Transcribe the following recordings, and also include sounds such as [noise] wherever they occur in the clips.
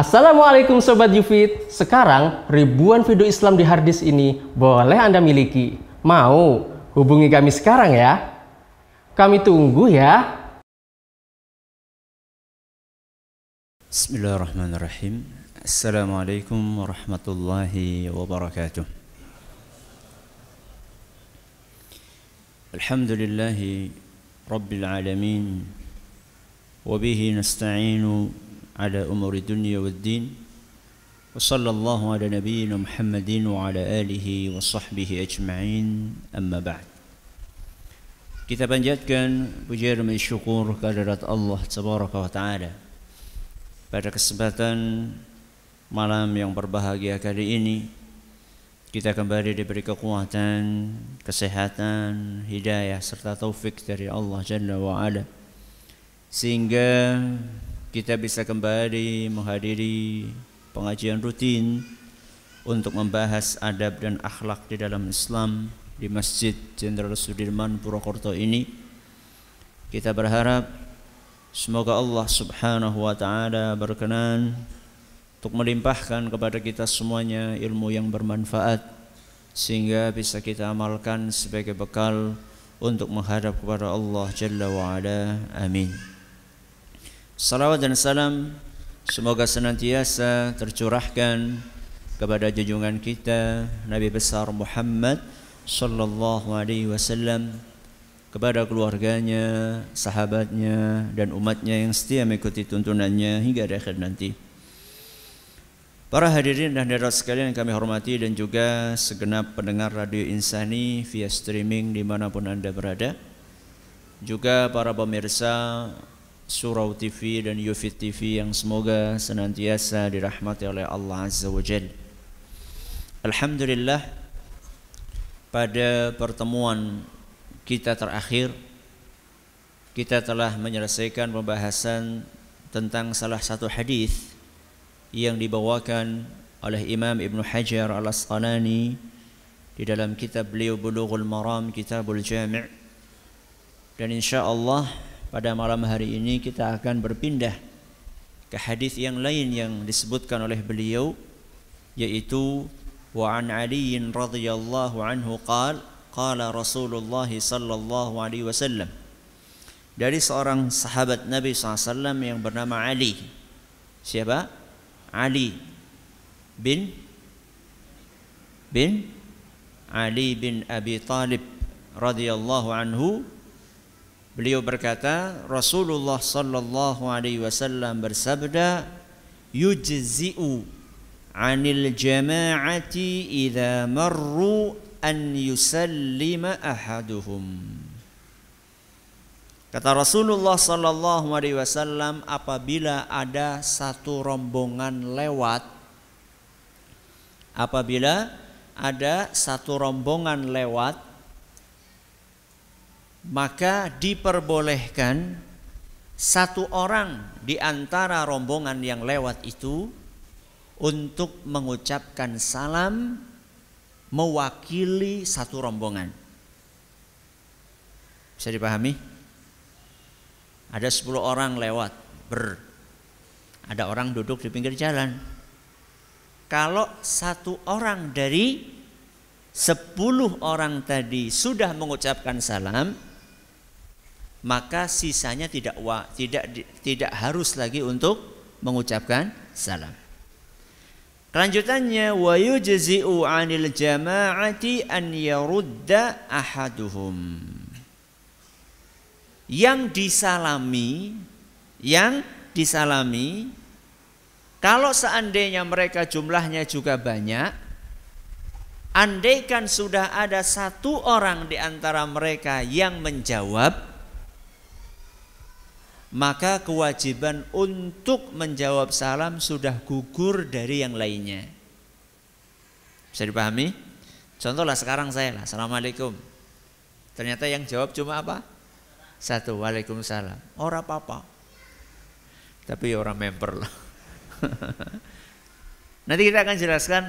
Assalamualaikum Sobat Yufit. Sekarang ribuan video Islam di harddisk ini boleh Anda miliki. Mau? Hubungi kami sekarang ya. Kami tunggu ya. Bismillahirrahmanirrahim. Assalamualaikum warahmatullahi wabarakatuh. Alhamdulillahi Rabbil Alamin. Wabihi nasta'inu على أمور الدنيا والدين وصلى الله على نبينا محمد وعلى آله وصحبه أجمعين أما بعد Kita panjatkan pujian dan syukur kehadirat Allah Tabaraka wa Ta'ala Pada kesempatan malam yang berbahagia kali ini Kita kembali diberi kekuatan, kesehatan, hidayah serta taufik dari Allah Jalla wa Ala Sehingga kita bisa kembali menghadiri pengajian rutin untuk membahas adab dan akhlak di dalam Islam di Masjid Jenderal Sudirman Purwokerto ini. Kita berharap semoga Allah Subhanahu wa taala berkenan untuk melimpahkan kepada kita semuanya ilmu yang bermanfaat sehingga bisa kita amalkan sebagai bekal untuk menghadap kepada Allah Jalla wa ala. Amin. Salawat dan salam semoga senantiasa tercurahkan kepada junjungan kita Nabi besar Muhammad sallallahu alaihi wasallam kepada keluarganya, sahabatnya dan umatnya yang setia mengikuti tuntunannya hingga akhir nanti. Para hadirin dan hadirat sekalian yang kami hormati dan juga segenap pendengar Radio Insani via streaming di mana pun anda berada. Juga para pemirsa Surau TV dan Yufit TV yang semoga senantiasa dirahmati oleh Allah Azza wa Jal. Alhamdulillah pada pertemuan kita terakhir kita telah menyelesaikan pembahasan tentang salah satu hadis yang dibawakan oleh Imam Ibn Hajar Al-Asqalani di dalam kitab beliau Bulughul Maram Kitabul Jami' dan insyaallah pada malam hari ini kita akan berpindah ke hadis yang lain yang disebutkan oleh beliau yaitu wa an Ali radhiyallahu anhu qal qala Rasulullah sallallahu alaihi wasallam. Dari seorang sahabat Nabi SAW yang bernama Ali. Siapa? Ali bin bin Ali bin Abi Talib radhiyallahu anhu Beliau berkata, Rasulullah sallallahu alaihi wasallam bersabda, "Yujzi'u 'anil jama'ati idza marru an yusallima ahaduhum." Kata Rasulullah sallallahu alaihi wasallam, apabila ada satu rombongan lewat apabila ada satu rombongan lewat maka diperbolehkan satu orang di antara rombongan yang lewat itu untuk mengucapkan salam mewakili satu rombongan. Bisa dipahami? Ada 10 orang lewat ber ada orang duduk di pinggir jalan. Kalau satu orang dari sepuluh orang tadi sudah mengucapkan salam, maka sisanya tidak wa, tidak tidak harus lagi untuk mengucapkan salam. Kelanjutannya wa yujzi'u 'anil jama'ati an yarudda ahaduhum. Yang disalami yang disalami kalau seandainya mereka jumlahnya juga banyak andaikan sudah ada satu orang di antara mereka yang menjawab maka kewajiban untuk menjawab salam sudah gugur dari yang lainnya. Bisa dipahami? Contohlah sekarang saya lah, Assalamualaikum. Ternyata yang jawab cuma apa? Satu, Waalaikumsalam. Orang apa-apa. Tapi orang member lah. [laughs] Nanti kita akan jelaskan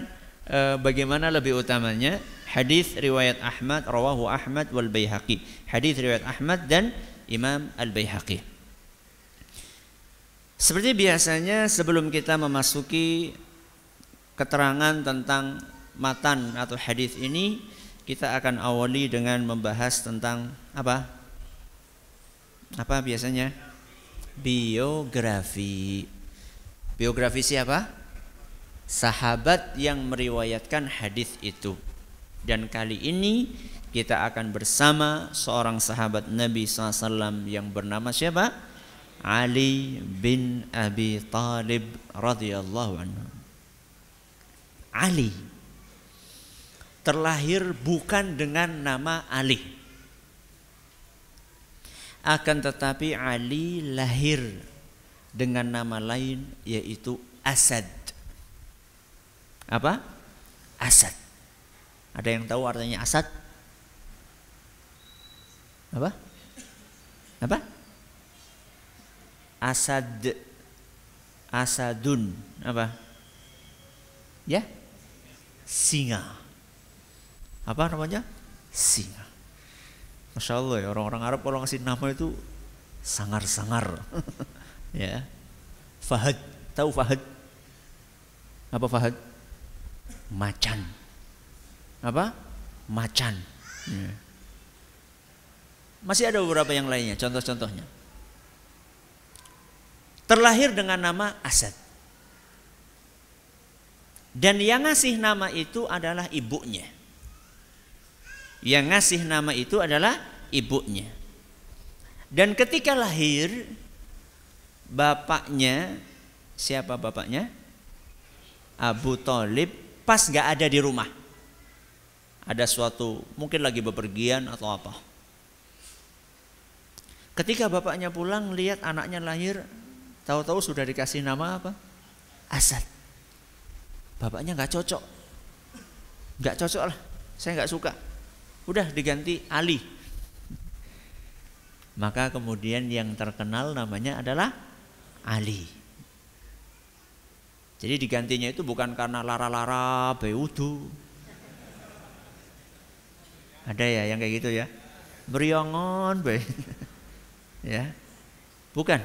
e, bagaimana lebih utamanya hadis riwayat Ahmad rawahu Ahmad wal Baihaqi. Hadis riwayat Ahmad dan Imam Al Baihaqi. Seperti biasanya sebelum kita memasuki keterangan tentang matan atau hadis ini, kita akan awali dengan membahas tentang apa? Apa biasanya? Biografi. Biografi siapa? Sahabat yang meriwayatkan hadis itu. Dan kali ini kita akan bersama seorang sahabat Nabi SAW yang bernama siapa? Ali bin Abi Talib radhiyallahu anhu. Ali terlahir bukan dengan nama Ali. Akan tetapi Ali lahir dengan nama lain yaitu Asad. Apa? Asad. Ada yang tahu artinya Asad? Apa? Apa? Asad Asadun apa? Ya? Singa. Apa namanya? Singa. Masya Allah ya orang-orang Arab kalau ngasih nama itu sangar-sangar. [laughs] ya. Fahad, tahu Fahad? Apa Fahad? Macan. Apa? Macan. Ya. Masih ada beberapa yang lainnya, contoh-contohnya. Terlahir dengan nama Asad. Dan yang ngasih nama itu adalah ibunya. Yang ngasih nama itu adalah ibunya. Dan ketika lahir, bapaknya, siapa bapaknya? Abu Talib pas gak ada di rumah. Ada suatu, mungkin lagi bepergian atau apa Ketika bapaknya pulang lihat anaknya lahir, tahu-tahu sudah dikasih nama apa? Asad. Bapaknya nggak cocok, nggak cocok lah. Saya nggak suka. Udah diganti Ali. Maka kemudian yang terkenal namanya adalah Ali. Jadi digantinya itu bukan karena lara-lara beudu. Ada ya yang kayak gitu ya. Beriongon, be [laughs] ya bukan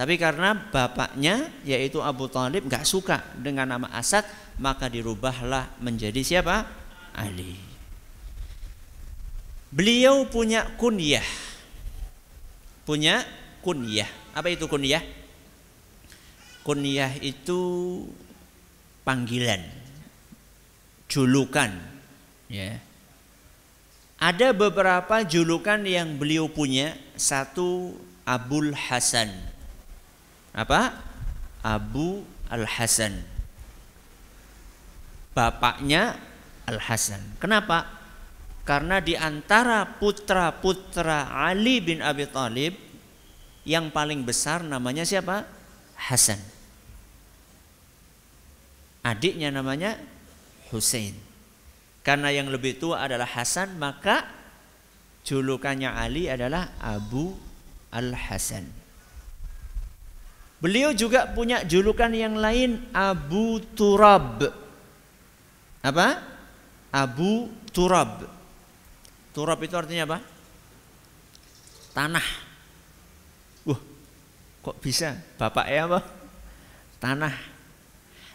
tapi karena bapaknya yaitu Abu Talib nggak suka dengan nama Asad maka dirubahlah menjadi siapa? Ali. Beliau punya kunyah. Punya kunyah. Apa itu kunyah? Kunyah itu panggilan julukan ya. Ada beberapa julukan yang beliau punya. Satu Abul Hasan. Apa? Abu Al Hasan. Bapaknya Al Hasan. Kenapa? Karena di antara putra-putra Ali bin Abi Thalib yang paling besar namanya siapa? Hasan. Adiknya namanya Hussein. Karena yang lebih tua adalah Hasan, maka julukannya Ali adalah Abu Al-Hasan. Beliau juga punya julukan yang lain Abu Turab. Apa? Abu Turab. Turab itu artinya apa? Tanah. Wah, kok bisa? Bapaknya apa? Tanah.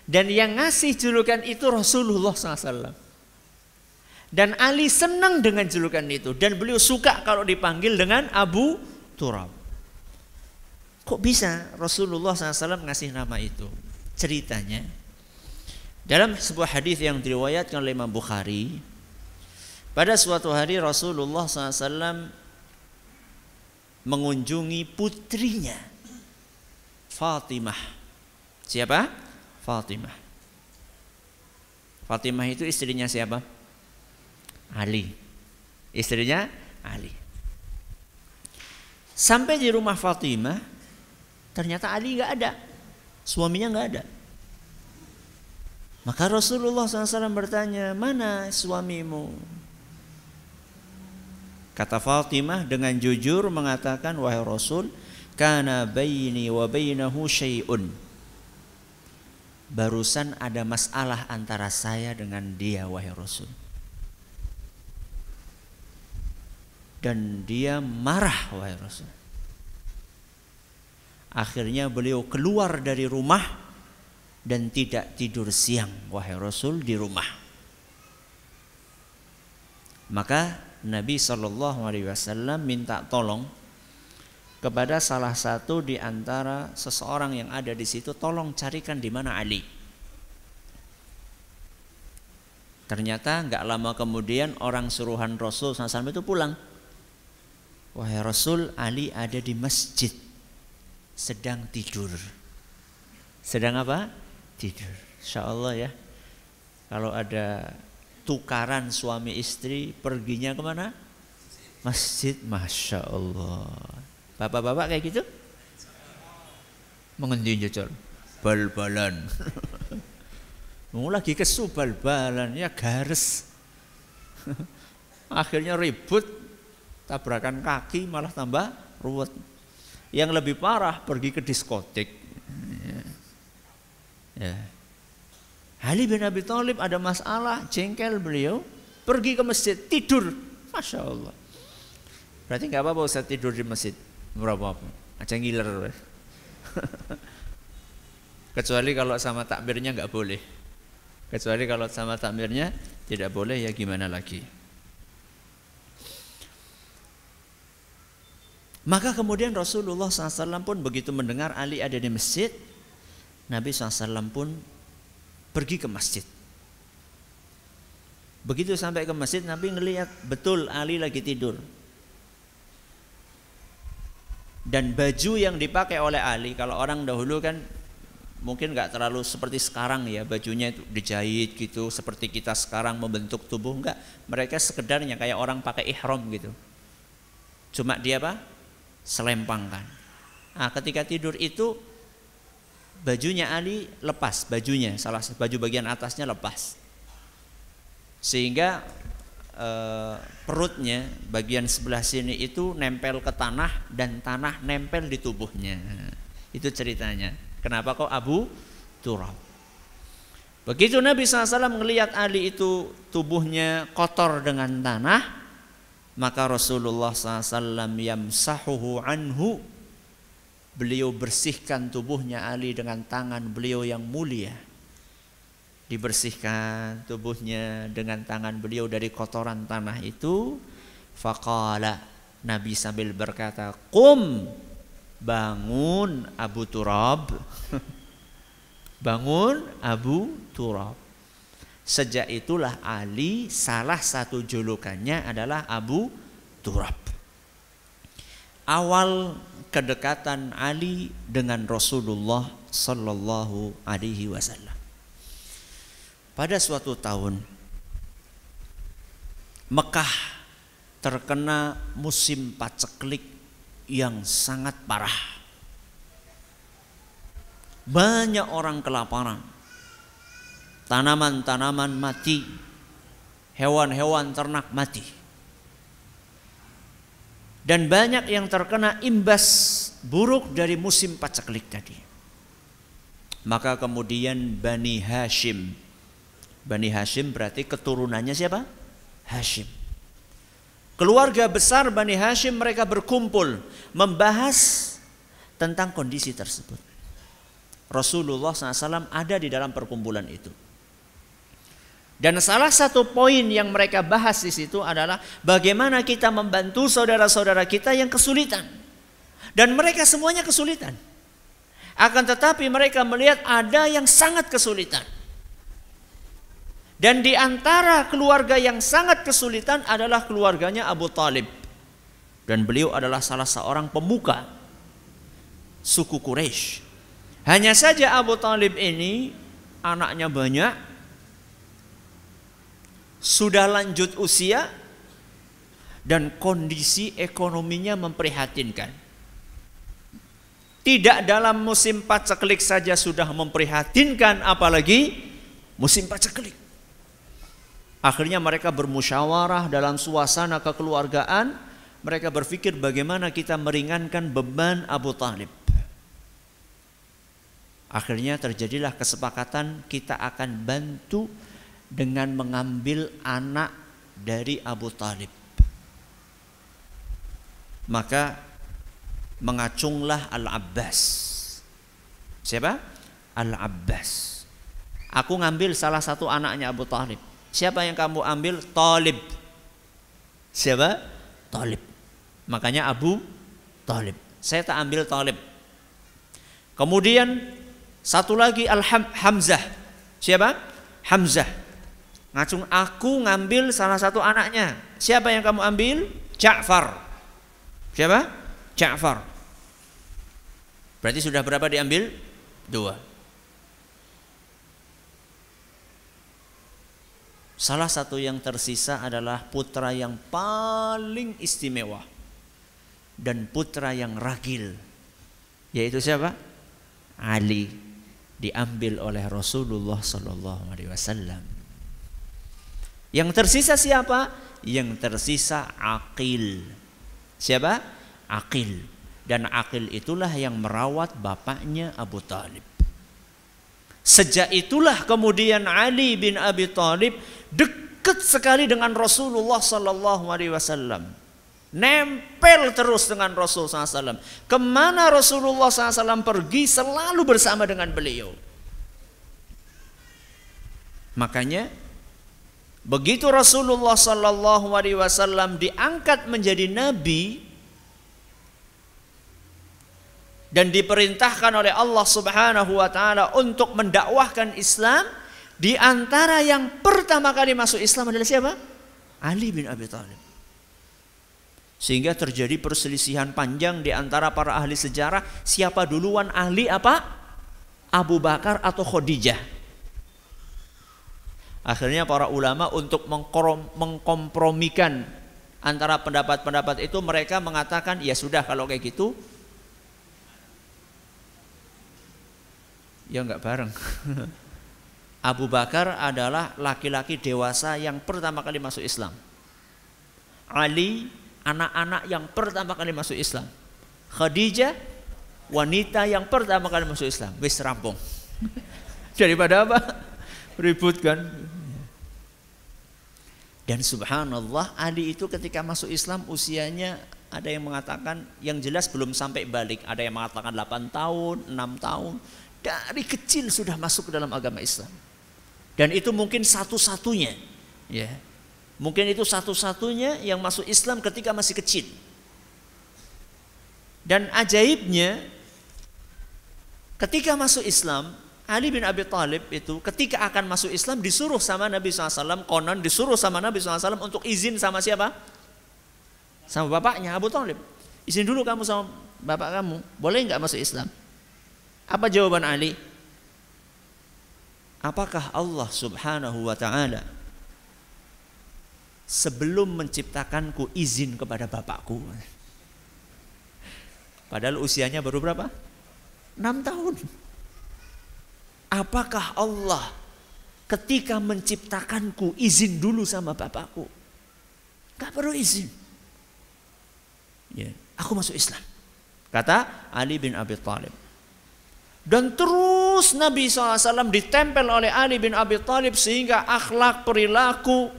Dan yang ngasih julukan itu Rasulullah SAW. Dan Ali senang dengan julukan itu dan beliau suka kalau dipanggil dengan Abu Turab. Kok bisa Rasulullah SAW ngasih nama itu? Ceritanya dalam sebuah hadis yang diriwayatkan oleh Imam Bukhari, pada suatu hari Rasulullah SAW mengunjungi putrinya Fatimah. Siapa? Fatimah. Fatimah itu istrinya siapa? Ali. Istrinya Ali. Sampai di rumah Fatimah, ternyata Ali nggak ada. Suaminya nggak ada. Maka Rasulullah SAW bertanya, mana suamimu? Kata Fatimah dengan jujur mengatakan, wahai Rasul, kana baini wa bainahu syai'un. Barusan ada masalah antara saya dengan dia, wahai Rasul. dan dia marah wahai Rasul. Akhirnya beliau keluar dari rumah dan tidak tidur siang. Wahai Rasul di rumah. Maka Nabi Shallallahu Alaihi Wasallam minta tolong kepada salah satu di antara seseorang yang ada di situ, tolong carikan di mana Ali. Ternyata nggak lama kemudian orang suruhan Rasul SAW itu pulang. Wahai Rasul, Ali ada di masjid sedang tidur. Sedang apa? Tidur. Insya Allah ya. Kalau ada tukaran suami istri, perginya ke mana? Masjid, masya Allah. Bapak-bapak kayak gitu? Mengendi jocor? Bal-balan. [laughs] Mau lagi kesu bal-balan, ya gares. [laughs] Akhirnya ribut, tabrakan kaki malah tambah ruwet. Yang lebih parah pergi ke diskotik. Ya. Ali bin Abi Thalib ada masalah, jengkel beliau, pergi ke masjid, tidur. Masya Allah. Berarti nggak apa-apa usah tidur di masjid. Berapa apa? Aja ngiler. [laughs] Kecuali kalau sama takbirnya nggak boleh. Kecuali kalau sama takbirnya tidak boleh ya gimana lagi. Maka kemudian Rasulullah SAW pun begitu mendengar Ali ada di masjid, Nabi SAW pun pergi ke masjid. Begitu sampai ke masjid, Nabi ngelihat betul Ali lagi tidur. Dan baju yang dipakai oleh Ali, kalau orang dahulu kan mungkin nggak terlalu seperti sekarang ya bajunya itu dijahit gitu seperti kita sekarang membentuk tubuh enggak mereka sekedarnya kayak orang pakai ihram gitu cuma dia apa selempangkan. Nah, ketika tidur itu bajunya Ali lepas, bajunya salah baju bagian atasnya lepas. Sehingga eh, perutnya bagian sebelah sini itu nempel ke tanah dan tanah nempel di tubuhnya. Itu ceritanya. Kenapa kok Abu Turab? Begitu Nabi SAW melihat Ali itu tubuhnya kotor dengan tanah, maka Rasulullah SAW yamsahuhu anhu. Beliau bersihkan tubuhnya Ali dengan tangan beliau yang mulia. Dibersihkan tubuhnya dengan tangan beliau dari kotoran tanah itu. Faqala Nabi sambil berkata kum bangun Abu Turab. [laughs] Bangun Abu Turab Sejak itulah Ali salah satu julukannya adalah Abu Turab. Awal kedekatan Ali dengan Rasulullah Sallallahu Alaihi Wasallam. Pada suatu tahun Mekah terkena musim paceklik yang sangat parah. Banyak orang kelaparan tanaman-tanaman mati, hewan-hewan ternak mati. Dan banyak yang terkena imbas buruk dari musim paceklik tadi. Maka kemudian Bani Hashim. Bani Hashim berarti keturunannya siapa? Hashim. Keluarga besar Bani Hashim mereka berkumpul membahas tentang kondisi tersebut. Rasulullah SAW ada di dalam perkumpulan itu. Dan salah satu poin yang mereka bahas di situ adalah bagaimana kita membantu saudara-saudara kita yang kesulitan. Dan mereka semuanya kesulitan. Akan tetapi mereka melihat ada yang sangat kesulitan. Dan di antara keluarga yang sangat kesulitan adalah keluarganya Abu Talib. Dan beliau adalah salah seorang pemuka suku Quraisy. Hanya saja Abu Talib ini anaknya banyak, sudah lanjut usia dan kondisi ekonominya memprihatinkan. Tidak dalam musim paceklik saja sudah memprihatinkan apalagi musim paceklik. Akhirnya mereka bermusyawarah dalam suasana kekeluargaan, mereka berpikir bagaimana kita meringankan beban Abu Talib. Akhirnya terjadilah kesepakatan kita akan bantu dengan mengambil anak dari Abu Talib. Maka mengacunglah Al-Abbas. Siapa? Al-Abbas. Aku ngambil salah satu anaknya Abu Talib. Siapa yang kamu ambil? Talib. Siapa? Talib. Makanya Abu Talib. Saya tak ambil Talib. Kemudian satu lagi Al-Hamzah. Siapa? Hamzah. Ngacung aku ngambil salah satu anaknya. Siapa yang kamu ambil? Ja'far. Siapa? Ja'far. Berarti sudah berapa diambil? Dua. Salah satu yang tersisa adalah putra yang paling istimewa dan putra yang ragil. Yaitu siapa? Ali diambil oleh Rasulullah sallallahu alaihi wasallam. Yang tersisa siapa? Yang tersisa Aqil. Siapa? Aqil. Dan Aqil itulah yang merawat bapaknya Abu Talib. Sejak itulah kemudian Ali bin Abi Thalib dekat sekali dengan Rasulullah Sallallahu Alaihi Wasallam. Nempel terus dengan Rasul SAW. Ke mana Rasulullah SAW pergi selalu bersama dengan beliau. Makanya begitu Rasulullah Sallallahu Alaihi Wasallam diangkat menjadi nabi, dan diperintahkan oleh Allah Subhanahu wa taala untuk mendakwahkan Islam di antara yang pertama kali masuk Islam adalah siapa? Ali bin Abi Thalib. Sehingga terjadi perselisihan panjang di antara para ahli sejarah siapa duluan Ali apa? Abu Bakar atau Khadijah. Akhirnya para ulama untuk mengkompromikan antara pendapat-pendapat itu mereka mengatakan ya sudah kalau kayak gitu Ya nggak bareng. [laughs] Abu Bakar adalah laki-laki dewasa yang pertama kali masuk Islam. Ali anak-anak yang pertama kali masuk Islam. Khadijah wanita yang pertama kali masuk Islam. Wis rampung. [laughs] Daripada apa? Ribut kan? Dan subhanallah Ali itu ketika masuk Islam usianya ada yang mengatakan yang jelas belum sampai balik, ada yang mengatakan 8 tahun, 6 tahun, dari kecil sudah masuk ke dalam agama Islam. Dan itu mungkin satu-satunya. Ya. Mungkin itu satu-satunya yang masuk Islam ketika masih kecil. Dan ajaibnya ketika masuk Islam, Ali bin Abi Thalib itu ketika akan masuk Islam disuruh sama Nabi SAW, konon disuruh sama Nabi SAW untuk izin sama siapa? Sama bapaknya Abu Thalib. Izin dulu kamu sama bapak kamu, boleh nggak masuk Islam? Apa jawaban Ali? Apakah Allah Subhanahu wa taala sebelum menciptakanku izin kepada bapakku? Padahal usianya baru berapa? 6 tahun. Apakah Allah ketika menciptakanku izin dulu sama bapakku? Gak perlu izin. Ya, aku masuk Islam. Kata Ali bin Abi Thalib. Dan terus Nabi SAW ditempel oleh Ali bin Abi Thalib sehingga akhlak perilaku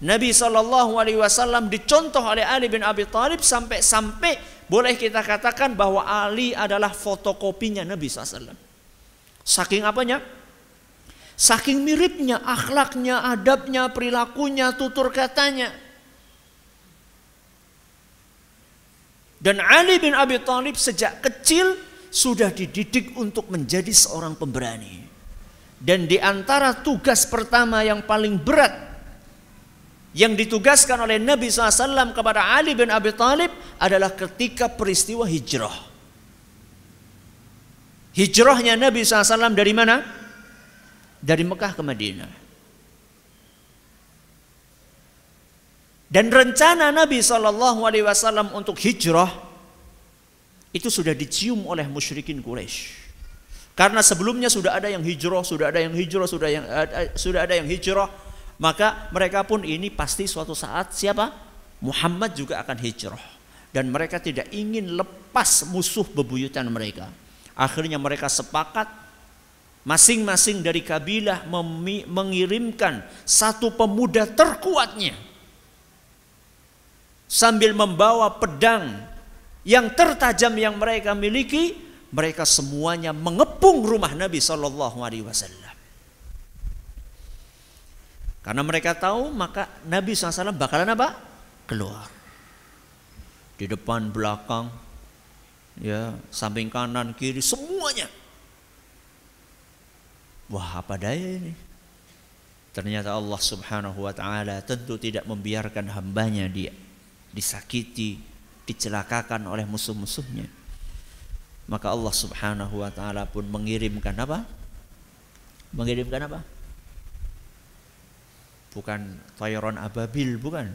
Nabi SAW dicontoh oleh Ali bin Abi Thalib sampai-sampai boleh kita katakan bahwa Ali adalah fotokopinya Nabi SAW. Saking apanya? Saking miripnya akhlaknya, adabnya, perilakunya, tutur katanya. Dan Ali bin Abi Thalib sejak kecil sudah dididik untuk menjadi seorang pemberani. Dan di antara tugas pertama yang paling berat yang ditugaskan oleh Nabi SAW kepada Ali bin Abi Thalib adalah ketika peristiwa hijrah. Hijrahnya Nabi SAW dari mana? Dari Mekah ke Madinah. Dan rencana Nabi SAW untuk hijrah itu sudah dicium oleh musyrikin Quraisy. Karena sebelumnya sudah ada yang hijrah, sudah ada yang hijrah, sudah yang uh, sudah ada yang hijrah, maka mereka pun ini pasti suatu saat siapa? Muhammad juga akan hijrah dan mereka tidak ingin lepas musuh bebuyutan mereka. Akhirnya mereka sepakat masing-masing dari kabilah mengirimkan satu pemuda terkuatnya sambil membawa pedang yang tertajam yang mereka miliki, mereka semuanya mengepung rumah Nabi Shallallahu Alaihi Wasallam. Karena mereka tahu maka Nabi SAW bakalan apa? Keluar. Di depan, belakang, ya samping kanan, kiri, semuanya. Wah apa daya ini? Ternyata Allah Subhanahu wa taala tentu tidak membiarkan hambanya dia disakiti, dicelakakan oleh musuh-musuhnya. Maka Allah Subhanahu wa taala pun mengirimkan apa? Mengirimkan apa? Bukan tayron ababil, bukan.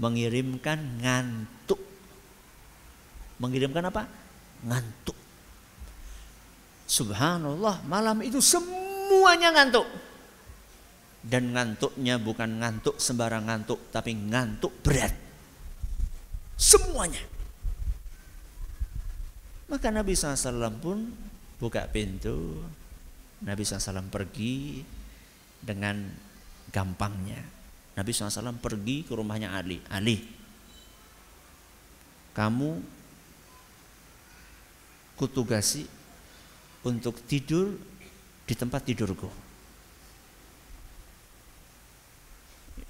Mengirimkan ngantuk. Mengirimkan apa? Ngantuk. Subhanallah, malam itu semuanya ngantuk. Dan ngantuknya bukan ngantuk sembarang ngantuk tapi ngantuk berat. Semuanya. Maka Nabi SAW pun buka pintu Nabi SAW pergi dengan gampangnya. Nabi SAW pergi ke rumahnya Ali. Ali kamu kutugasi untuk tidur di tempat tidurku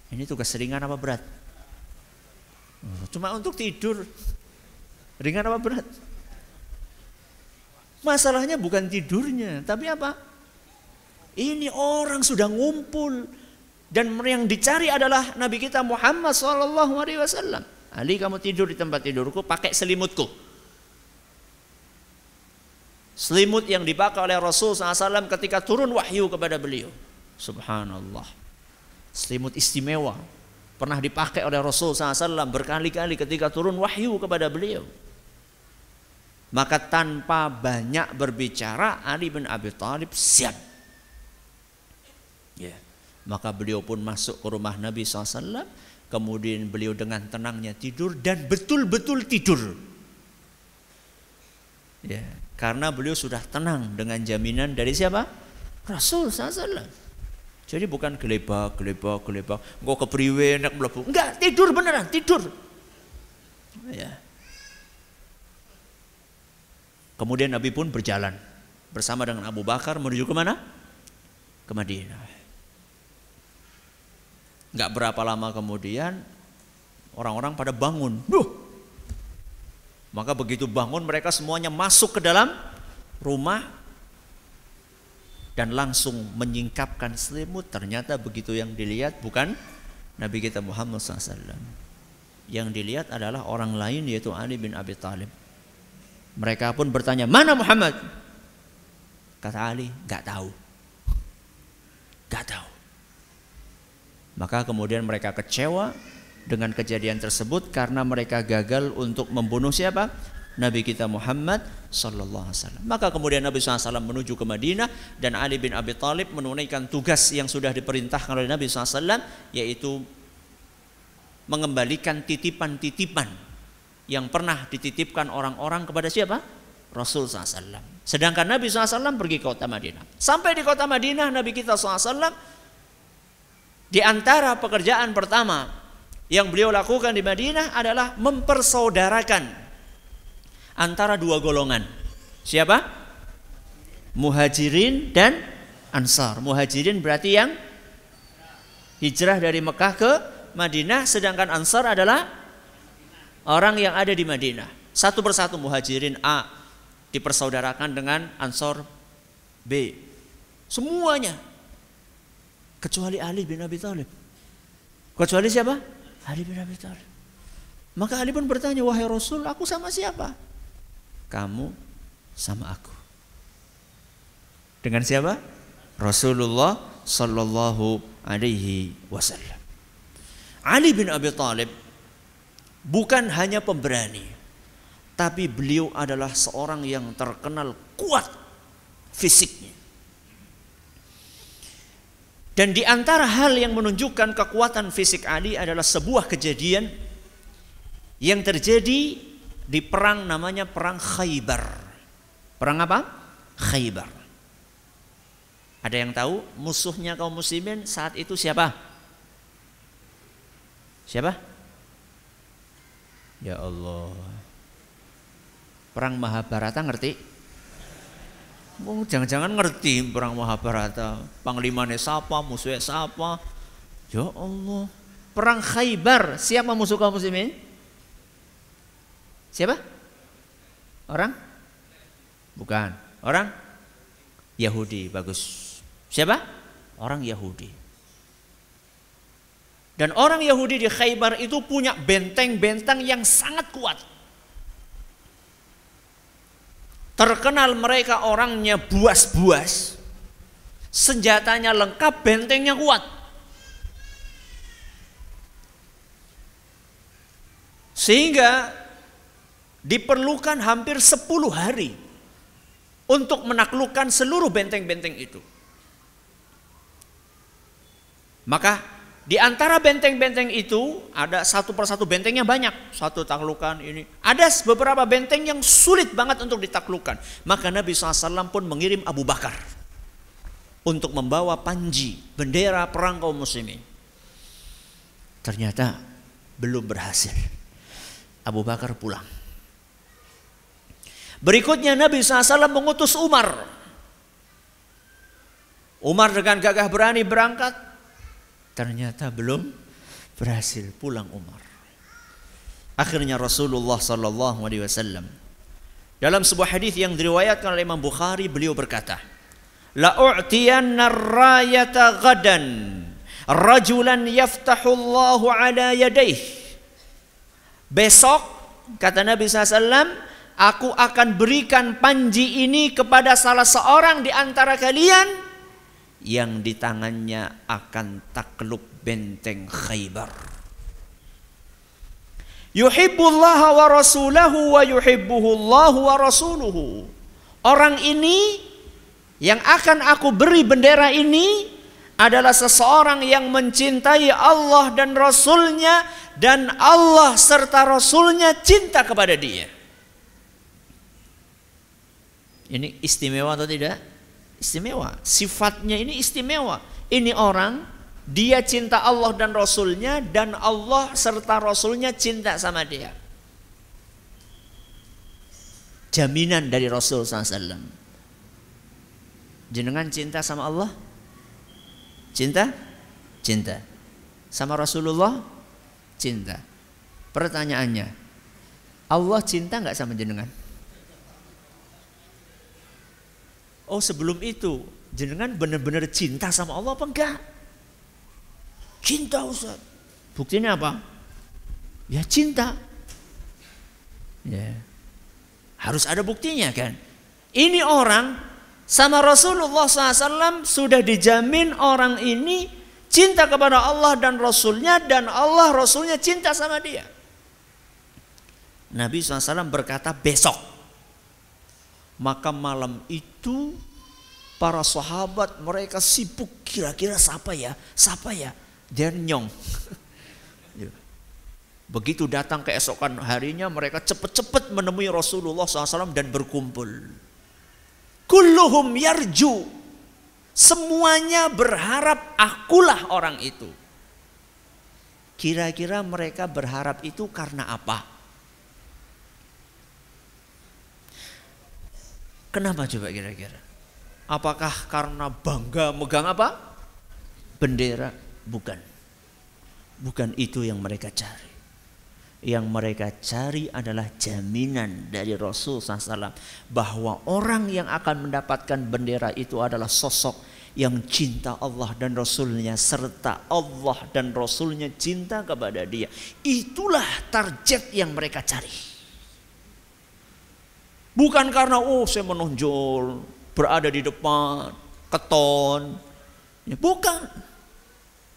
Ini tugas ringan apa berat? Cuma untuk tidur. Ringan apa berat? Masalahnya bukan tidurnya, tapi apa? Ini orang sudah ngumpul dan yang dicari adalah Nabi kita Muhammad Wasallam. Ali kamu tidur di tempat tidurku pakai selimutku. Selimut yang dipakai oleh Rasul SAW ketika turun wahyu kepada beliau. Subhanallah selimut istimewa pernah dipakai oleh Rasul SAW berkali-kali ketika turun wahyu kepada beliau. Maka tanpa banyak berbicara Ali bin Abi Thalib siap. Ya. Maka beliau pun masuk ke rumah Nabi SAW. Kemudian beliau dengan tenangnya tidur dan betul-betul tidur. Ya. Karena beliau sudah tenang dengan jaminan dari siapa? Rasul SAW. Jadi bukan gelebak, gelebak, gelebak. Engkau kepriwe nek mlebu. Enggak, tidur beneran, tidur. Ya. Kemudian Nabi pun berjalan bersama dengan Abu Bakar menuju ke mana? Ke Madinah. Enggak berapa lama kemudian orang-orang pada bangun. Duh. Maka begitu bangun mereka semuanya masuk ke dalam rumah dan langsung menyingkapkan selimut. Ternyata begitu yang dilihat bukan Nabi kita Muhammad SAW yang dilihat adalah orang lain yaitu Ali bin Abi Thalib. Mereka pun bertanya mana Muhammad? Kata Ali nggak tahu. Nggak tahu. Maka kemudian mereka kecewa dengan kejadian tersebut karena mereka gagal untuk membunuh siapa Nabi kita Muhammad sallallahu alaihi wasallam. Maka kemudian Nabi SAW menuju ke Madinah dan Ali bin Abi Thalib menunaikan tugas yang sudah diperintahkan oleh Nabi SAW yaitu mengembalikan titipan-titipan yang pernah dititipkan orang-orang kepada siapa? Rasul SAW. Sedangkan Nabi SAW pergi ke kota Madinah. Sampai di kota Madinah Nabi kita SAW di antara pekerjaan pertama yang beliau lakukan di Madinah adalah mempersaudarakan antara dua golongan. Siapa? Muhajirin dan Ansar. Muhajirin berarti yang hijrah dari Mekah ke Madinah, sedangkan Ansar adalah orang yang ada di Madinah. Satu persatu Muhajirin A dipersaudarakan dengan Ansar B. Semuanya kecuali Ali bin Abi Thalib. Kecuali siapa? Ali bin Abi Thalib. Maka Ali pun bertanya, "Wahai Rasul, aku sama siapa?" kamu sama aku. Dengan siapa? Rasulullah sallallahu alaihi wasallam. Ali bin Abi Thalib bukan hanya pemberani, tapi beliau adalah seorang yang terkenal kuat fisiknya. Dan di antara hal yang menunjukkan kekuatan fisik Ali adalah sebuah kejadian yang terjadi di perang namanya perang Khaybar. Perang apa? Khaybar. Ada yang tahu musuhnya kaum muslimin saat itu siapa? Siapa? Ya Allah. Perang Mahabharata ngerti? Oh, jangan-jangan ngerti perang Mahabharata. Panglimanya siapa, musuhnya siapa. Ya Allah. Perang Khaybar, siapa musuh kaum muslimin? Siapa? Orang? Bukan. Orang? Yahudi, bagus. Siapa? Orang Yahudi. Dan orang Yahudi di Khaybar itu punya benteng-benteng yang sangat kuat. Terkenal mereka orangnya buas-buas. Senjatanya lengkap, bentengnya kuat. Sehingga diperlukan hampir 10 hari untuk menaklukkan seluruh benteng-benteng itu. Maka di antara benteng-benteng itu ada satu persatu bentengnya banyak. Satu taklukan ini. Ada beberapa benteng yang sulit banget untuk ditaklukkan. Maka Nabi SAW pun mengirim Abu Bakar. Untuk membawa panji, bendera perang kaum muslimin. Ternyata belum berhasil. Abu Bakar pulang. Berikutnya Nabi SAW mengutus Umar. Umar dengan gagah berani berangkat Ternyata belum berhasil pulang Umar. Akhirnya Rasulullah sallallahu alaihi wasallam dalam sebuah hadis yang diriwayatkan oleh Imam Bukhari beliau berkata, "La u'tiyanna rayata gadan rajulan yaftahu Allah ala yadayh." Besok kata Nabi SAW Aku akan berikan panji ini kepada salah seorang di antara kalian yang di tangannya akan takluk benteng Khaybar. Yuhibbullah wa rasulahu wa yuhibbuhu Allah wa rasuluhu. Orang ini yang akan aku beri bendera ini adalah seseorang yang mencintai Allah dan Rasulnya dan Allah serta Rasulnya cinta kepada dia. Ini istimewa atau tidak? Istimewa. Sifatnya ini istimewa. Ini orang dia cinta Allah dan Rasulnya dan Allah serta Rasulnya cinta sama dia. Jaminan dari Rasul SAW. Jenengan cinta sama Allah? Cinta? Cinta. Sama Rasulullah? Cinta. Pertanyaannya, Allah cinta nggak sama jenengan? Oh sebelum itu jenengan benar-benar cinta sama Allah apa enggak? Cinta Ustaz. Buktinya apa? Ya cinta. Ya. Harus ada buktinya kan. Ini orang sama Rasulullah SAW sudah dijamin orang ini cinta kepada Allah dan Rasulnya dan Allah Rasulnya cinta sama dia. Nabi SAW berkata besok maka malam itu para sahabat mereka sibuk kira-kira siapa ya? Siapa ya? Dia nyong. [laughs] Ya. Begitu datang keesokan harinya mereka cepat-cepat menemui Rasulullah SAW dan berkumpul. Kulluhum yarju. Semuanya berharap akulah orang itu. Kira-kira mereka berharap itu karena apa? Kenapa coba kira-kira? Apakah karena bangga megang apa? Bendera? Bukan. Bukan itu yang mereka cari. Yang mereka cari adalah jaminan dari Rasul SAW bahwa orang yang akan mendapatkan bendera itu adalah sosok yang cinta Allah dan Rasulnya serta Allah dan Rasulnya cinta kepada dia. Itulah target yang mereka cari. Bukan karena oh saya menonjol, berada di depan, keton. Ya, bukan.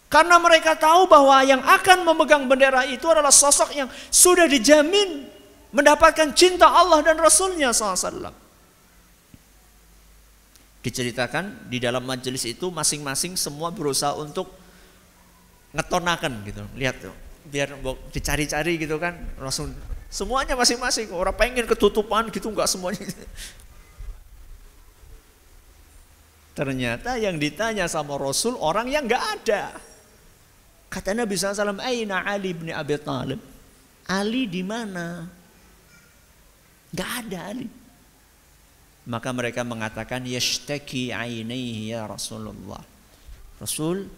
Karena mereka tahu bahwa yang akan memegang bendera itu adalah sosok yang sudah dijamin mendapatkan cinta Allah dan Rasulnya SAW. Diceritakan di dalam majelis itu masing-masing semua berusaha untuk ngetonakan gitu. Lihat tuh, biar dicari-cari gitu kan. Langsung Semuanya masing-masing. Orang pengen ketutupan gitu nggak semuanya. Ternyata yang ditanya sama Rasul orang yang nggak ada. Kata Nabi SAW, Aina Ali bin Abi Talib? Ali di mana? Nggak ada Ali. Maka mereka mengatakan yashtaki ainaihi ya Rasulullah. Rasul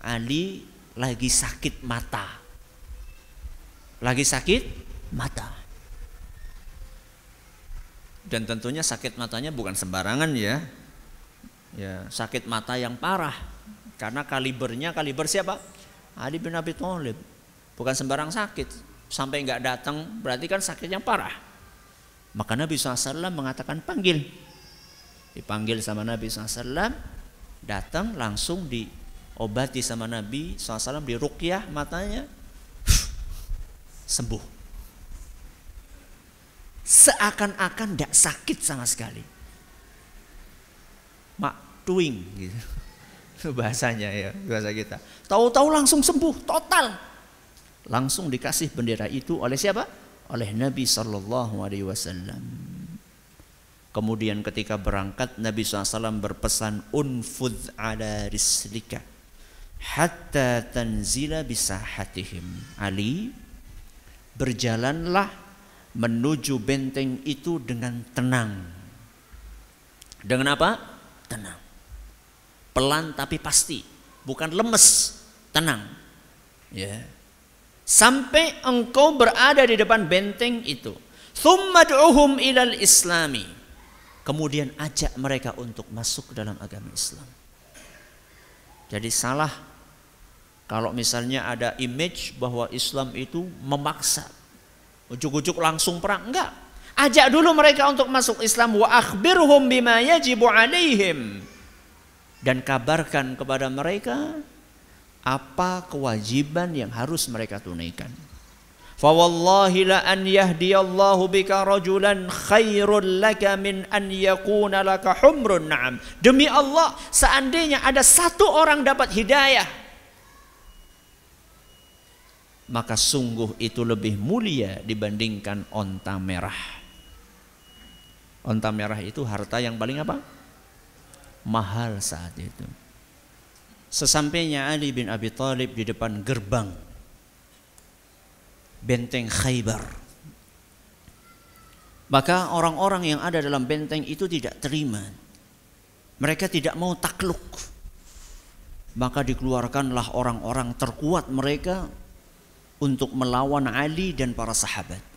Ali lagi sakit mata. Lagi sakit mata. Dan tentunya sakit matanya bukan sembarangan ya. Ya, sakit mata yang parah. Karena kalibernya kaliber siapa? Ali bin Abi Thalib. Bukan sembarang sakit. Sampai nggak datang berarti kan sakit yang parah. Maka Nabi SAW mengatakan panggil. Dipanggil sama Nabi SAW. Datang langsung diobati sama Nabi SAW. Di rukyah matanya. Sembuh. Seakan-akan tidak sakit sama sekali. Mak tuing gitu [laughs] bahasanya ya bahasa kita. Tahu-tahu langsung sembuh total. Langsung dikasih bendera itu oleh siapa? Oleh Nabi Shallallahu Alaihi Wasallam. Kemudian ketika berangkat Nabi SAW berpesan unfud ala rislika hatta tanzila bisahatihim. Ali berjalanlah menuju benteng itu dengan tenang. Dengan apa? Tenang. Pelan tapi pasti, bukan lemes, tenang. Ya. Sampai engkau berada di depan benteng itu. Thummad'uhum ilal islami. Kemudian ajak mereka untuk masuk ke dalam agama Islam. Jadi salah kalau misalnya ada image bahwa Islam itu memaksa. Ujuk-ujuk langsung perang. Enggak. Ajak dulu mereka untuk masuk Islam. Wa akhbirhum bima yajibu alaihim dan kabarkan kepada mereka apa kewajiban yang harus mereka tunaikan. Fawallahi la an yahdiyallahu bika rajulan khairul laka min an yakuna laka humrun na'am. Demi Allah, seandainya ada satu orang dapat hidayah, maka sungguh itu lebih mulia dibandingkan onta merah. Onta merah itu harta yang paling apa? mahal saat itu. Sesampainya Ali bin Abi Thalib di depan gerbang benteng Khaybar. Maka orang-orang yang ada dalam benteng itu tidak terima. Mereka tidak mau takluk. Maka dikeluarkanlah orang-orang terkuat mereka untuk melawan Ali dan para sahabat.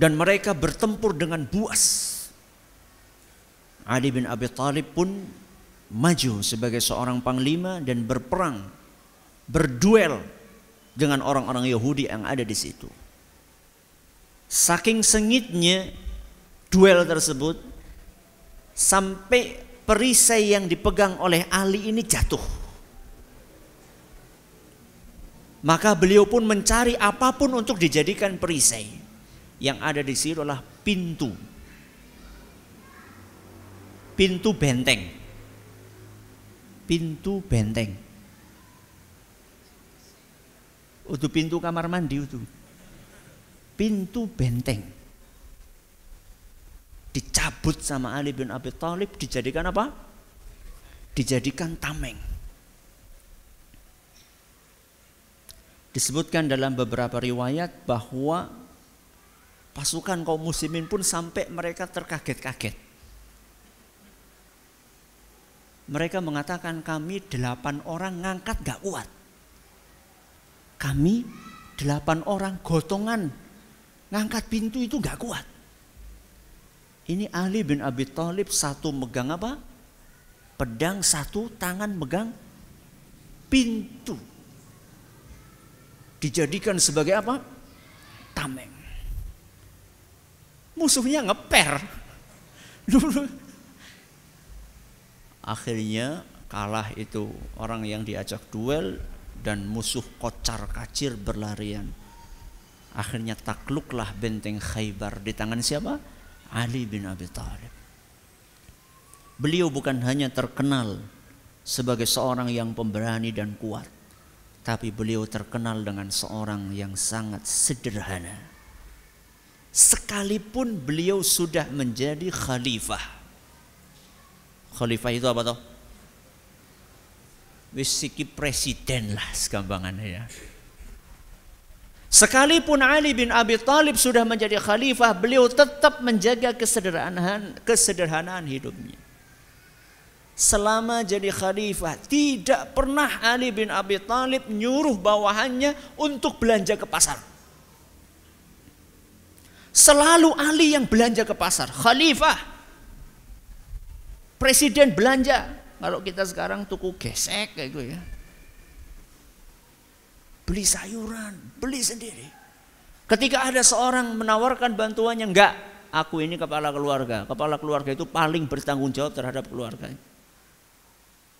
dan mereka bertempur dengan buas. Ali bin Abi Thalib pun maju sebagai seorang panglima dan berperang, berduel dengan orang-orang Yahudi yang ada di situ. Saking sengitnya duel tersebut sampai perisai yang dipegang oleh Ali ini jatuh. Maka beliau pun mencari apa pun untuk dijadikan perisai yang ada di sini adalah pintu. Pintu benteng. Pintu benteng. Untuk pintu kamar mandi itu. Pintu benteng. Dicabut sama Ali bin Abi Thalib dijadikan apa? Dijadikan tameng. Disebutkan dalam beberapa riwayat bahwa Pasukan kaum muslimin pun sampai mereka terkaget-kaget. Mereka mengatakan kami delapan orang ngangkat gak kuat. Kami delapan orang gotongan ngangkat pintu itu gak kuat. Ini Ali bin Abi Thalib satu megang apa? Pedang satu tangan megang pintu. Dijadikan sebagai apa? Tameng musuhnya ngeper. Dulu. [laughs] Akhirnya kalah itu orang yang diajak duel dan musuh kocar kacir berlarian. Akhirnya takluklah benteng Khaybar di tangan siapa? Ali bin Abi Thalib. Beliau bukan hanya terkenal sebagai seorang yang pemberani dan kuat, tapi beliau terkenal dengan seorang yang sangat sederhana sekalipun beliau sudah menjadi khalifah. Khalifah itu apa toh? Wis presiden lah segampangannya ya. Sekalipun Ali bin Abi Thalib sudah menjadi khalifah, beliau tetap menjaga kesederhanaan kesederhanaan hidupnya. Selama jadi khalifah, tidak pernah Ali bin Abi Thalib nyuruh bawahannya untuk belanja ke pasar. Selalu Ali yang belanja ke pasar, khalifah. Presiden belanja. Kalau kita sekarang tuku gesek kayak gitu ya beli sayuran, beli sendiri. Ketika ada seorang menawarkan bantuannya, enggak, aku ini kepala keluarga. Kepala keluarga itu paling bertanggung jawab terhadap keluarga.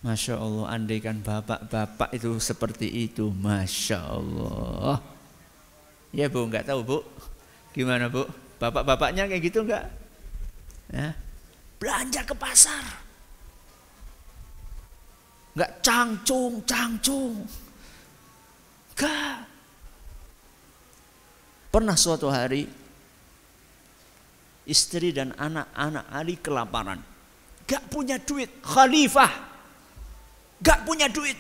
Masya Allah, andaikan bapak-bapak itu seperti itu, Masya Allah. Ya bu, enggak tahu bu, gimana bu? Bapak-bapaknya kayak gitu enggak? Ya. Belanja ke pasar. Enggak cangcung, cangcung. Enggak. Pernah suatu hari istri dan anak-anak Ali kelaparan. Gak punya duit, khalifah. Gak punya duit.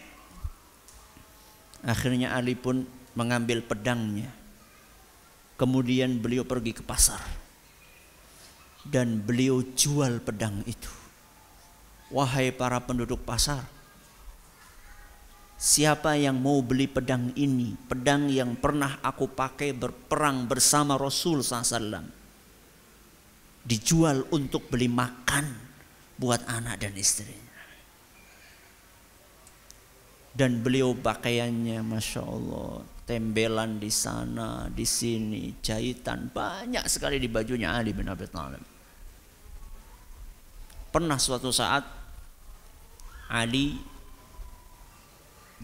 Akhirnya Ali pun mengambil pedangnya. Kemudian beliau pergi ke pasar. Dan beliau jual pedang itu. Wahai para penduduk pasar, Siapa yang mau beli pedang ini, pedang yang pernah aku pakai berperang bersama Rasul SAW, dijual untuk beli makan buat anak dan istrinya. Dan beliau pakaiannya, masya Allah, tembelan di sana, di sini, jahitan banyak sekali di bajunya Ali bin Abi Thalib. Pernah suatu saat Ali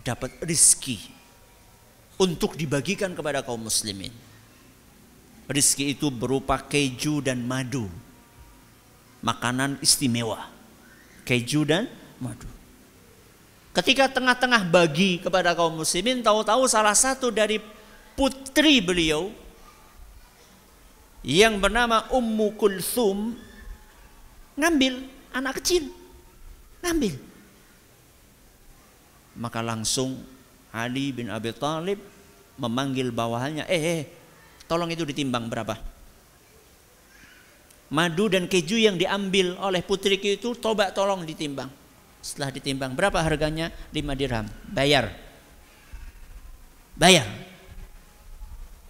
dapat rizki untuk dibagikan kepada kaum muslimin. Rizki itu berupa keju dan madu. Makanan istimewa. Keju dan madu. Ketika tengah-tengah bagi kepada kaum muslimin, tahu-tahu salah satu dari putri beliau yang bernama Ummu Kulthum ngambil anak kecil. Ngambil maka langsung Ali bin Abi Thalib memanggil bawahannya, eh, eh tolong itu ditimbang berapa? Madu dan keju yang diambil oleh putriku itu coba tolong ditimbang. Setelah ditimbang berapa harganya? 5 dirham. Bayar. Bayar.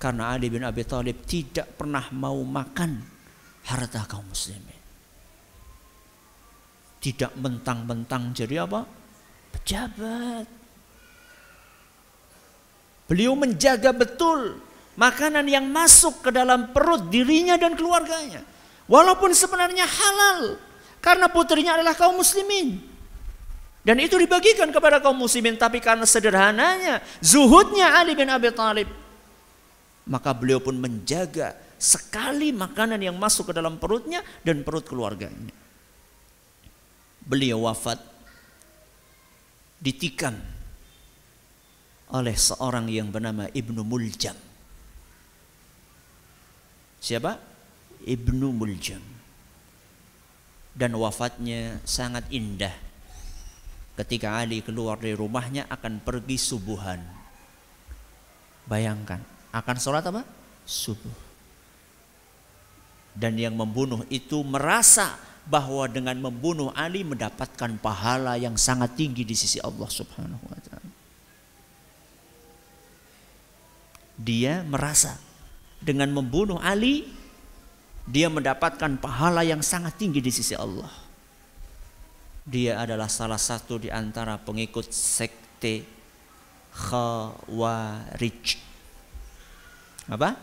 Karena Ali bin Abi Thalib tidak pernah mau makan harta kaum muslimin. Tidak mentang-mentang jadi apa? pejabat. Beliau menjaga betul makanan yang masuk ke dalam perut dirinya dan keluarganya. Walaupun sebenarnya halal karena putrinya adalah kaum muslimin. Dan itu dibagikan kepada kaum muslimin tapi karena sederhananya, zuhudnya Ali bin Abi Thalib maka beliau pun menjaga sekali makanan yang masuk ke dalam perutnya dan perut keluarganya. Beliau wafat ditikam oleh seorang yang bernama Ibnu Muljam. Siapa? Ibnu Muljam. Dan wafatnya sangat indah. Ketika Ali keluar dari rumahnya akan pergi subuhan. Bayangkan, akan sholat apa? Subuh. Dan yang membunuh itu merasa bahwa dengan membunuh Ali mendapatkan pahala yang sangat tinggi di sisi Allah Subhanahu wa taala. Dia merasa dengan membunuh Ali dia mendapatkan pahala yang sangat tinggi di sisi Allah. Dia adalah salah satu di antara pengikut sekte Khawarij. Apa?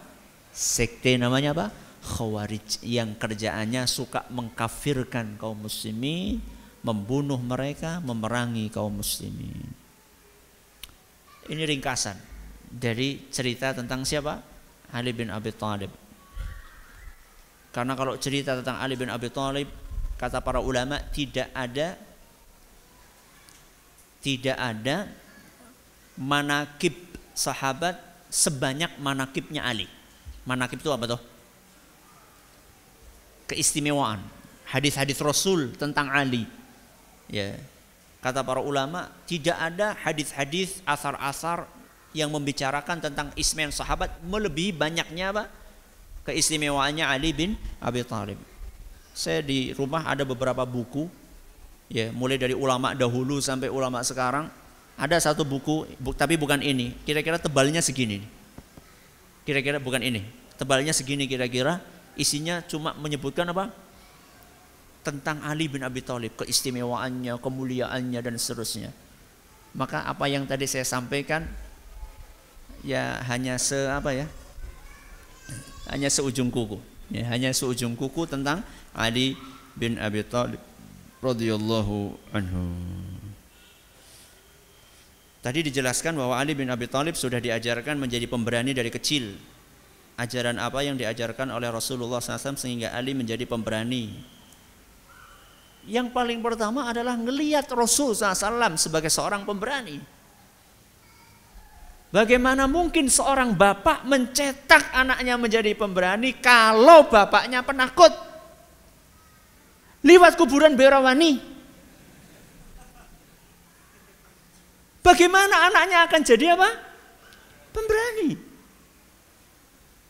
Sekte namanya apa? Khawarij yang kerjaannya suka mengkafirkan kaum muslimin, membunuh mereka, memerangi kaum muslimin. Ini ringkasan dari cerita tentang siapa? Ali bin Abi Thalib. Karena kalau cerita tentang Ali bin Abi Thalib, kata para ulama tidak ada tidak ada manakib sahabat sebanyak manakibnya Ali. Manakib itu apa tuh? keistimewaan hadis-hadis Rasul tentang Ali. Ya. Kata para ulama, tidak ada hadis-hadis asar-asar yang membicarakan tentang ismen sahabat melebihi banyaknya apa? Keistimewaannya Ali bin Abi Thalib. Saya di rumah ada beberapa buku ya, mulai dari ulama dahulu sampai ulama sekarang. Ada satu buku, bu, tapi bukan ini. Kira-kira tebalnya segini. Kira-kira bukan ini. Tebalnya segini kira-kira. Isinya cuma menyebutkan apa? tentang Ali bin Abi Thalib, keistimewaannya, kemuliaannya dan seterusnya. Maka apa yang tadi saya sampaikan ya hanya se apa ya? Hanya seujung kuku. Ya, hanya seujung kuku tentang Ali bin Abi Thalib radhiyallahu anhu. Tadi dijelaskan bahwa Ali bin Abi Thalib sudah diajarkan menjadi pemberani dari kecil. Ajaran apa yang diajarkan oleh Rasulullah SAW sehingga Ali menjadi pemberani yang paling pertama adalah ngelihat Rasul SAW sebagai seorang pemberani. Bagaimana mungkin seorang bapak mencetak anaknya menjadi pemberani kalau bapaknya penakut? Liwat kuburan Berawani. Bagaimana anaknya akan jadi apa? Pemberani.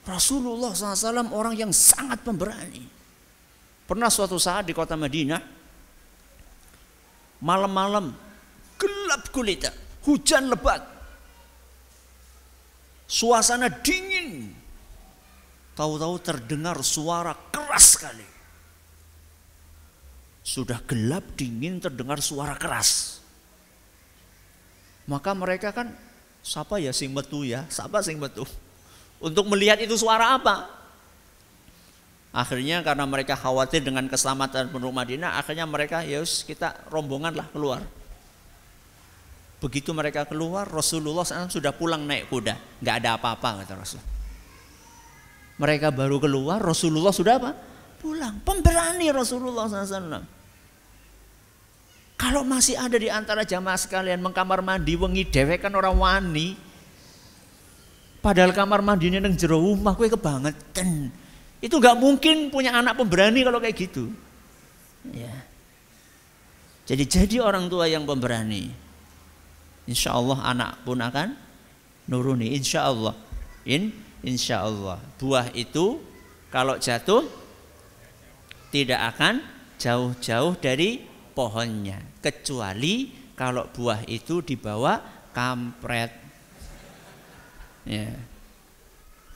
Rasulullah SAW orang yang sangat pemberani. Pernah suatu saat di kota Madinah, malam-malam gelap gulita, hujan lebat, suasana dingin. Tahu-tahu terdengar suara keras sekali. Sudah gelap dingin terdengar suara keras. Maka mereka kan siapa ya sing metu ya? Siapa sing metu? Untuk melihat itu suara apa? Akhirnya karena mereka khawatir dengan keselamatan penduduk Madinah, akhirnya mereka ya kita rombongan lah keluar. Begitu mereka keluar, Rasulullah SAW sudah pulang naik kuda, nggak ada apa-apa kata Rasul. Mereka baru keluar, Rasulullah sudah apa? Pulang. Pemberani Rasulullah SAW. Kalau masih ada di antara jamaah sekalian mengkamar mandi wengi dewek kan orang wani. Padahal kamar mandinya neng jero rumah kue kebangetan. Itu nggak mungkin punya anak pemberani kalau kayak gitu. Ya. Jadi jadi orang tua yang pemberani. Insya Allah anak pun akan nuruni. Insya Allah. In, insya Allah. Buah itu kalau jatuh tidak akan jauh-jauh dari pohonnya. Kecuali kalau buah itu dibawa kampret. Ya.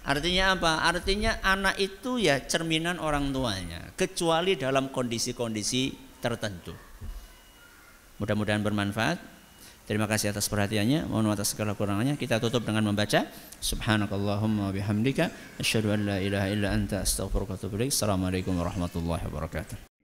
Artinya apa? Artinya anak itu ya cerminan orang tuanya, kecuali dalam kondisi-kondisi tertentu. Mudah-mudahan bermanfaat. Terima kasih atas perhatiannya. Mohon atas segala kurangannya. Kita tutup dengan membaca Subhanakallahumma bihamdika asyhadu an la ilaha illa anta astaghfiruka wa atubu ilaik. Assalamualaikum warahmatullahi wabarakatuh.